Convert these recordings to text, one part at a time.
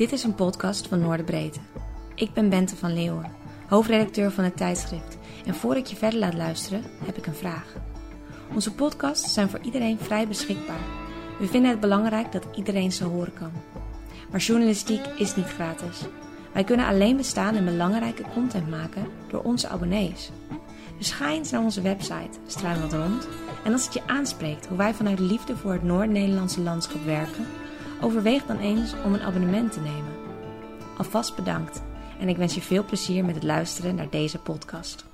Dit is een podcast van Noorderbreedte. Ik ben Bente van Leeuwen, hoofdredacteur van het tijdschrift. En voor ik je verder laat luisteren, heb ik een vraag. Onze podcasts zijn voor iedereen vrij beschikbaar. We vinden het belangrijk dat iedereen ze horen kan. Maar journalistiek is niet gratis. Wij kunnen alleen bestaan en belangrijke content maken door onze abonnees. Dus ga eens naar onze website, struin wat rond. En als het je aanspreekt hoe wij vanuit liefde voor het Noord-Nederlandse landschap werken, overweeg dan eens om een abonnement te nemen. Alvast bedankt en ik wens je veel plezier met het luisteren naar deze podcast.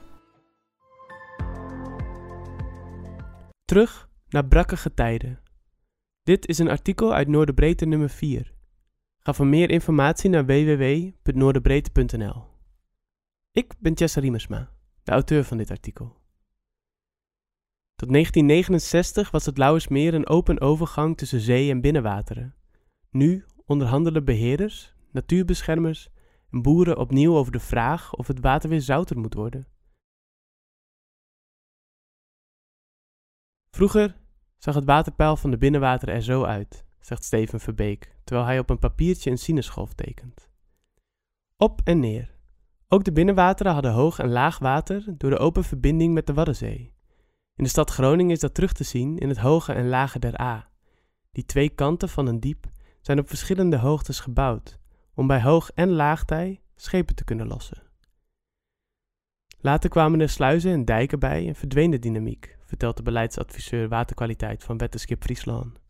Terug naar brakkige tijden. Dit is een artikel uit Noorderbreedte nummer 4. Ga voor meer informatie naar www.noorderbreedte.nl. Ik ben Jessa Riemersma, de auteur van dit artikel. Tot 1969 was het Lauwersmeer een open overgang tussen zee en binnenwateren. Nu onderhandelen beheerders, natuurbeschermers en boeren opnieuw over de vraag of het water weer zouter moet worden. Vroeger zag het waterpeil van de binnenwater er zo uit, zegt Steven Verbeek, terwijl hij op een papiertje een sinusgolf tekent. Op en neer. Ook de binnenwateren hadden hoog en laag water door de open verbinding met de Waddenzee. In de stad Groningen is dat terug te zien in het hoge en lage der A. Die twee kanten van een diep zijn op verschillende hoogtes gebouwd om bij hoog- en laagtij schepen te kunnen lossen. Later kwamen er sluizen en dijken bij en verdween de dynamiek, vertelt de beleidsadviseur waterkwaliteit van Wetterskip Friesland.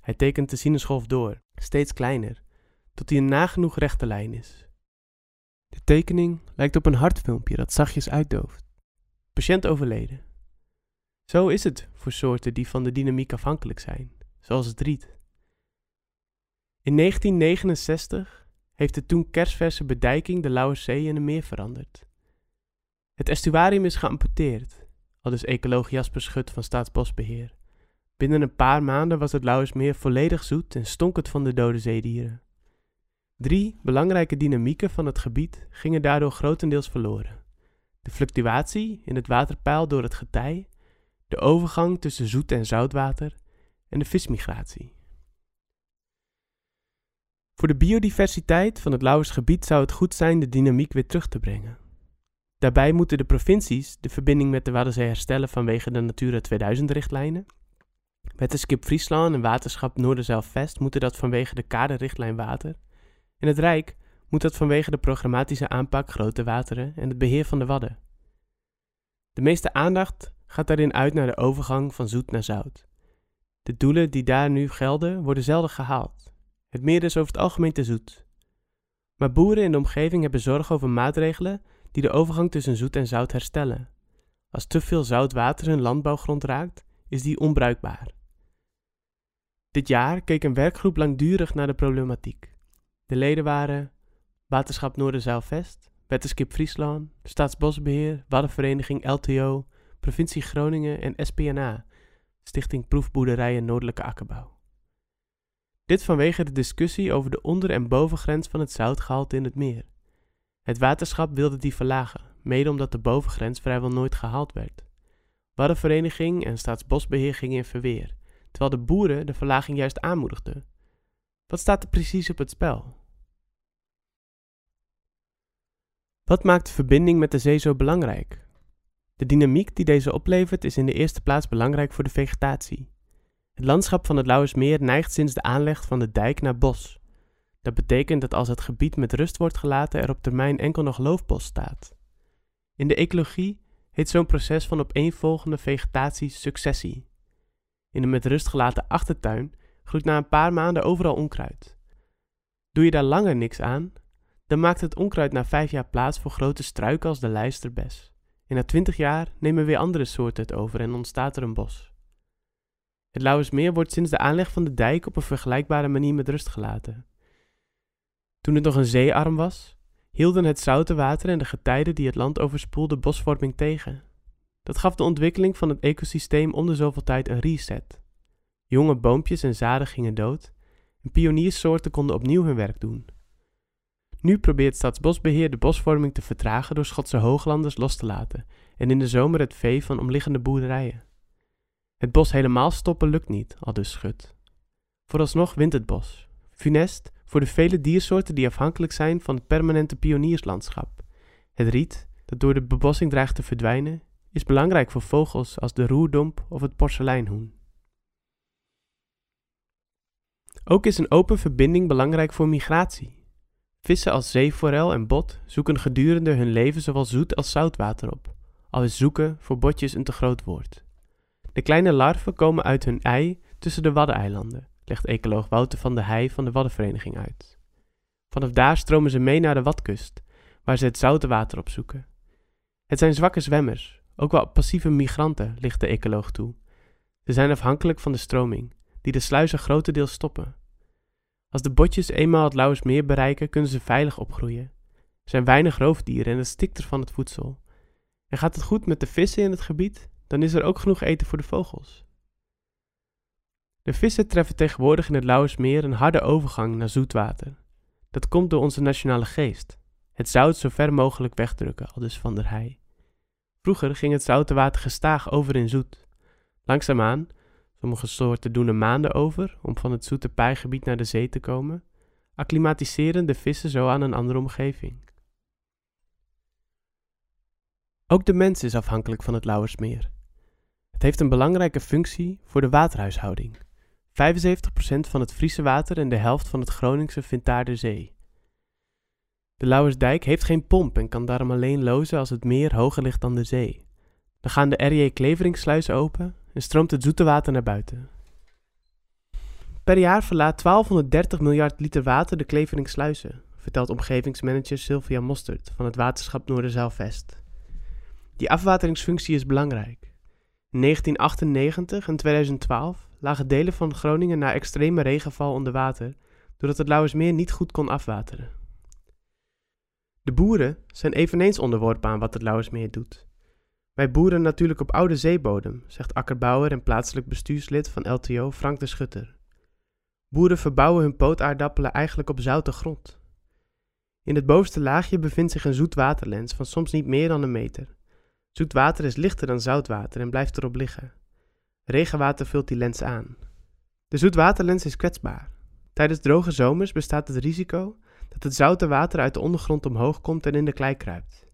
Hij tekent de sinusgolf door, steeds kleiner, tot hij een nagenoeg rechte lijn is. De tekening lijkt op een hartfilmpje dat zachtjes uitdooft. Patiënt overleden. Zo is het voor soorten die van de dynamiek afhankelijk zijn, zoals het riet. In 1969 heeft de toen kerstverse bedijking de Lauwerszee in een meer veranderd. Het estuarium is geamputeerd, al dus ecoloog Jasper Schut van Staatsbosbeheer. Binnen een paar maanden was het Lauwersmeer volledig zoet en stonk het van de dode zeedieren. Drie belangrijke dynamieken van het gebied gingen daardoor grotendeels verloren. De fluctuatie in het waterpeil door het getij, de overgang tussen zoet en zoutwater en de vismigratie. Voor de biodiversiteit van het Lauwersgebied zou het goed zijn de dynamiek weer terug te brengen. Daarbij moeten de provincies de verbinding met de Waddenzee herstellen vanwege de Natura 2000-richtlijnen. Wetenschap Friesland en Waterschap Noorderzeil-Vest moeten dat vanwege de kaderrichtlijn water. En het Rijk moet dat vanwege de programmatische aanpak grote wateren en het beheer van de Wadden. De meeste aandacht gaat daarin uit naar de overgang van zoet naar zout. De doelen die daar nu gelden worden zelden gehaald. Het meer is over het algemeen te zoet. Maar boeren in de omgeving hebben zorg over maatregelen die de overgang tussen zoet en zout herstellen. Als te veel zout water hun landbouwgrond raakt, is die onbruikbaar. Dit jaar keek een werkgroep langdurig naar de problematiek. De leden waren Waterschap Noorderzeilvest, Wetterskip Friesland, Staatsbosbeheer, Waddenvereniging LTO, Provincie Groningen en SPNA, Stichting Proefboerderijen Noordelijke Akkerbouw. Dit vanwege de discussie over de onder- en bovengrens van het zoutgehalte in het meer. Het waterschap wilde die verlagen, mede omdat de bovengrens vrijwel nooit gehaald werd. Waddenvereniging en Staatsbosbeheer gingen in verweer, terwijl de boeren de verlaging juist aanmoedigden. Wat staat er precies op het spel? Wat maakt de verbinding met de zee zo belangrijk? De dynamiek die deze oplevert is in de eerste plaats belangrijk voor de vegetatie. Het landschap van het Lauwersmeer neigt sinds de aanleg van de dijk naar bos. Dat betekent dat als het gebied met rust wordt gelaten, er op termijn enkel nog loofbos staat. In de ecologie heet zo'n proces van opeenvolgende vegetatie successie. In een met rust gelaten achtertuin groeit na een paar maanden overal onkruid. Doe je daar langer niks aan, dan maakt het onkruid na vijf jaar plaats voor grote struiken als de lijsterbes. En na twintig jaar nemen weer andere soorten het over en ontstaat er een bos. Het Lauwersmeer wordt sinds de aanleg van de dijk op een vergelijkbare manier met rust gelaten. Toen het nog een zeearm was, hielden het zoute water en de getijden die het land overspoelden bosvorming tegen. Dat gaf de ontwikkeling van het ecosysteem om de zoveel tijd een reset. Jonge boompjes en zaden gingen dood en pioniersoorten konden opnieuw hun werk doen. Nu probeert Staatsbosbeheer de bosvorming te vertragen door Schotse hooglanders los te laten en in de zomer het vee van omliggende boerderijen. Het bos helemaal stoppen lukt niet, al dus schut. Vooralsnog wint het bos. funest voor de vele diersoorten die afhankelijk zijn van het permanente pionierslandschap. Het riet, dat door de bebossing dreigt te verdwijnen, is belangrijk voor vogels als de roerdomp of het porseleinhoen. Ook is een open verbinding belangrijk voor migratie. Vissen als zeeforel en bot zoeken gedurende hun leven zowel zoet als zoutwater op, al is zoeken voor botjes een te groot woord. De kleine larven komen uit hun ei tussen de Waddeneilanden, legt ecoloog Wouter van de Heij van de Waddenvereniging uit. Vanaf daar stromen ze mee naar de Wadkust, waar ze het zoute water opzoeken. Het zijn zwakke zwemmers, ook wel passieve migranten, ligt de ecoloog toe. Ze zijn afhankelijk van de stroming, die de sluizen grotendeels stoppen. Als de botjes eenmaal het Lauwersmeer bereiken, kunnen ze veilig opgroeien. Er zijn weinig roofdieren en het stikt er van het voedsel. En gaat het goed met de vissen in het gebied, dan is er ook genoeg eten voor de vogels. De vissen treffen tegenwoordig in het Lauwersmeer een harde overgang naar zoetwater. Dat komt door onze nationale geest. Het zout zo ver mogelijk wegdrukken, aldus van der Heij. Vroeger ging het zoute water gestaag over in zoet. Langzaamaan, sommige soorten doen er maanden over om van het zoete pijgebied naar de zee te komen, acclimatiseren de vissen zo aan een andere omgeving. Ook de mens is afhankelijk van het Lauwersmeer. Het heeft een belangrijke functie voor de waterhuishouding. 75% van het Friese water en de helft van het Groningse vindt daar de zee. De Lauwersdijk heeft geen pomp en kan daarom alleen lozen als het meer hoger ligt dan de zee. Dan gaan de R.J. Kleveringssluizen open en stroomt het zoete water naar buiten. Per jaar verlaat 1230 miljard liter water de Kleveringsluizen, vertelt omgevingsmanager Sylvia Mostert van het waterschap Noorderzeilvest. Die afwateringsfunctie is belangrijk. In 1998 en 2012 lagen delen van Groningen na extreme regenval onder water, doordat het Lauwersmeer niet goed kon afwateren. De boeren zijn eveneens onderworpen aan wat het Lauwersmeer doet. Wij boeren natuurlijk op oude zeebodem, zegt akkerbouwer en plaatselijk bestuurslid van LTO Frank de Schutter. Boeren verbouwen hun pootaardappelen eigenlijk op zoute grond. In het bovenste laagje bevindt zich een zoetwaterlens van soms niet meer dan een meter. Zoet water is lichter dan zoutwater en blijft erop liggen. Regenwater vult die lens aan. De zoetwaterlens is kwetsbaar. Tijdens droge zomers bestaat het risico dat het zoute water uit de ondergrond omhoog komt en in de klei kruipt.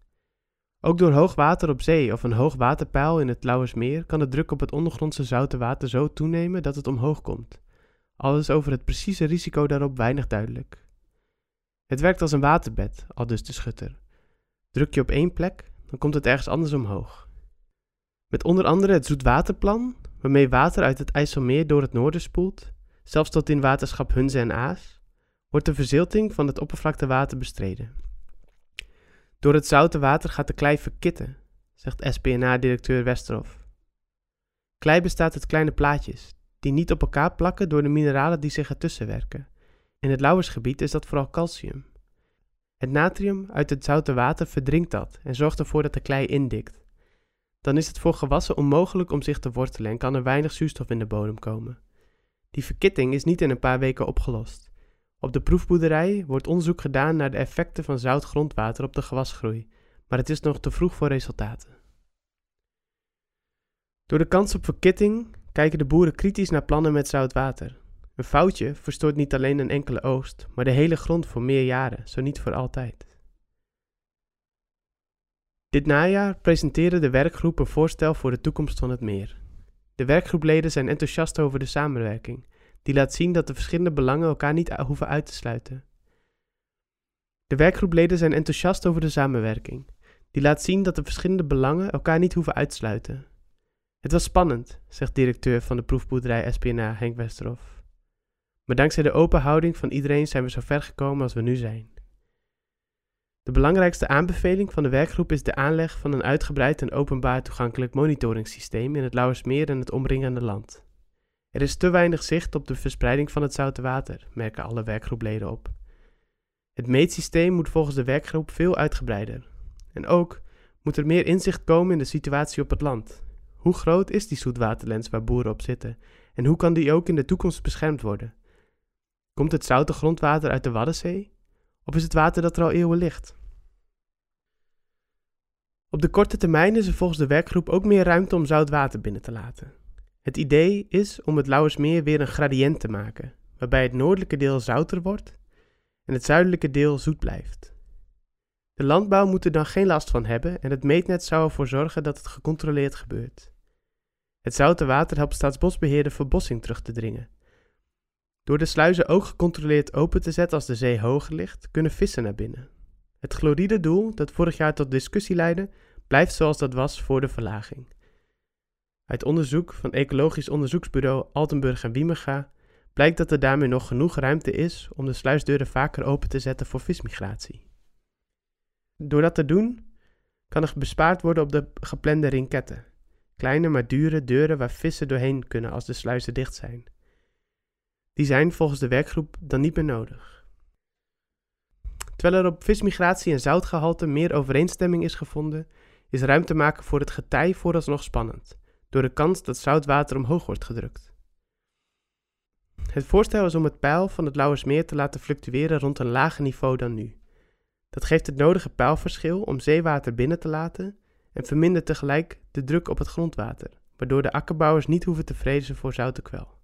Ook door hoog water op zee of een hoog waterpeil in het Lauwersmeer kan de druk op het ondergrondse zoute water zo toenemen dat het omhoog komt. Al is over het precieze risico daarop weinig duidelijk. Het werkt als een waterbed, al dus de schutter. Druk je op één plek, dan komt het ergens anders omhoog. Met onder andere het zoetwaterplan, waarmee water uit het IJsselmeer door het noorden spoelt, zelfs tot in waterschap Hunze en Aas, wordt de verzilting van het oppervlaktewater bestreden. Door het zoute water gaat de klei verkitten, zegt SPNA-directeur Westerhof. Klei bestaat uit kleine plaatjes, die niet op elkaar plakken door de mineralen die zich ertussen werken. In het Lauwersgebied is dat vooral calcium. Het natrium uit het zoute water verdrinkt dat en zorgt ervoor dat de klei indikt. Dan is het voor gewassen onmogelijk om zich te wortelen en kan er weinig zuurstof in de bodem komen. Die verkitting is niet in een paar weken opgelost. Op de proefboerderij wordt onderzoek gedaan naar de effecten van zout grondwater op de gewasgroei, maar het is nog te vroeg voor resultaten. Door de kans op verkitting kijken de boeren kritisch naar plannen met zout water. Een foutje verstoort niet alleen een enkele oogst, maar de hele grond voor meer jaren, zo niet voor altijd. Dit najaar presenteerde de werkgroep een voorstel voor de toekomst van het meer. De werkgroepleden zijn enthousiast over de samenwerking, die laat zien dat de verschillende belangen elkaar niet hoeven uit te sluiten. De werkgroepleden zijn enthousiast over de samenwerking, die laat zien dat de verschillende belangen elkaar niet hoeven uitsluiten. Het was spannend, zegt directeur van de proefboerderij SPNA Henk Westerhof. Maar dankzij de open houding van iedereen zijn we zo ver gekomen als we nu zijn. De belangrijkste aanbeveling van de werkgroep is de aanleg van een uitgebreid en openbaar toegankelijk monitoringssysteem in het Lauwersmeer en het omringende land. Er is te weinig zicht op de verspreiding van het zoute water, merken alle werkgroepleden op. Het meetsysteem moet volgens de werkgroep veel uitgebreider. En ook moet er meer inzicht komen in de situatie op het land. Hoe groot is die zoetwaterlens waar boeren op zitten? En hoe kan die ook in de toekomst beschermd worden? Komt het zoute grondwater uit de Waddenzee? Of is het water dat er al eeuwen ligt? Op de korte termijn is er volgens de werkgroep ook meer ruimte om zout water binnen te laten. Het idee is om het Lauwersmeer weer een gradient te maken, waarbij het noordelijke deel zouter wordt en het zuidelijke deel zoet blijft. De landbouw moet er dan geen last van hebben en het meetnet zou ervoor zorgen dat het gecontroleerd gebeurt. Het zoute water helpt Staatsbosbeheer de verbossing terug te dringen. Door de sluizen ook gecontroleerd open te zetten als de zee hoger ligt, kunnen vissen naar binnen. Het chloride-doel, dat vorig jaar tot discussie leidde, blijft zoals dat was voor de verlaging. Uit onderzoek van Ecologisch Onderzoeksbureau Altenburg en Wiemega blijkt dat er daarmee nog genoeg ruimte is om de sluisdeuren vaker open te zetten voor vismigratie. Door dat te doen, kan er bespaard worden op de geplande rinketten. Kleine maar dure deuren waar vissen doorheen kunnen als de sluizen dicht zijn. Die zijn volgens de werkgroep dan niet meer nodig. Terwijl er op vismigratie en zoutgehalte meer overeenstemming is gevonden, is ruimte maken voor het getij vooralsnog spannend, door de kans dat zoutwater omhoog wordt gedrukt. Het voorstel is om het peil van het Lauwersmeer te laten fluctueren rond een lager niveau dan nu. Dat geeft het nodige peilverschil om zeewater binnen te laten en vermindert tegelijk de druk op het grondwater, waardoor de akkerbouwers niet hoeven te vrezen voor zoute kwel.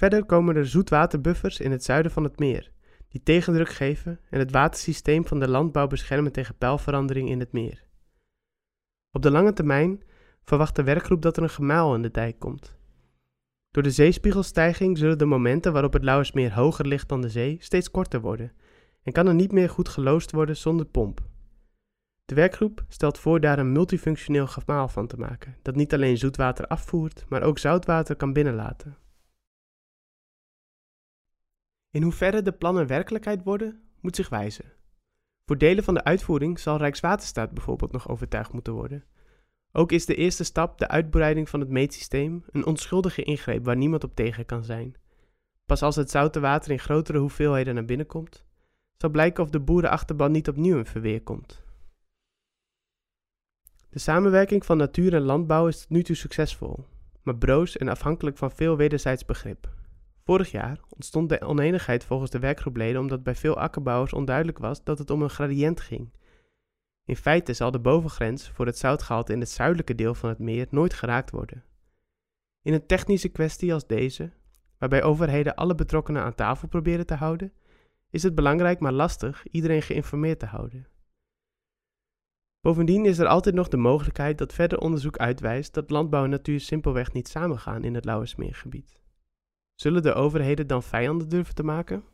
Verder komen er zoetwaterbuffers in het zuiden van het meer, die tegendruk geven en het watersysteem van de landbouw beschermen tegen peilverandering in het meer. Op de lange termijn verwacht de werkgroep dat er een gemaal in de dijk komt. Door de zeespiegelstijging zullen de momenten waarop het Lauwersmeer hoger ligt dan de zee steeds korter worden en kan er niet meer goed geloosd worden zonder pomp. De werkgroep stelt voor daar een multifunctioneel gemaal van te maken, dat niet alleen zoetwater afvoert, maar ook zoutwater kan binnenlaten. In hoeverre de plannen werkelijkheid worden, moet zich wijzen. Voor delen van de uitvoering zal Rijkswaterstaat bijvoorbeeld nog overtuigd moeten worden. Ook is de eerste stap, de uitbreiding van het meetsysteem, een onschuldige ingreep waar niemand op tegen kan zijn. Pas als het zoute water in grotere hoeveelheden naar binnen komt, zal blijken of de boerenachterban niet opnieuw in verweer komt. De samenwerking van natuur en landbouw is tot nu toe succesvol, maar broos en afhankelijk van veel wederzijds begrip. Vorig jaar ontstond de oneenigheid volgens de werkgroepleden omdat bij veel akkerbouwers onduidelijk was dat het om een gradiënt ging. In feite zal de bovengrens voor het zoutgehalte in het zuidelijke deel van het meer nooit geraakt worden. In een technische kwestie als deze, waarbij overheden alle betrokkenen aan tafel proberen te houden, is het belangrijk maar lastig iedereen geïnformeerd te houden. Bovendien is er altijd nog de mogelijkheid dat verder onderzoek uitwijst dat landbouw en natuur simpelweg niet samengaan in het Lauwersmeergebied. Zullen de overheden dan vijanden durven te maken?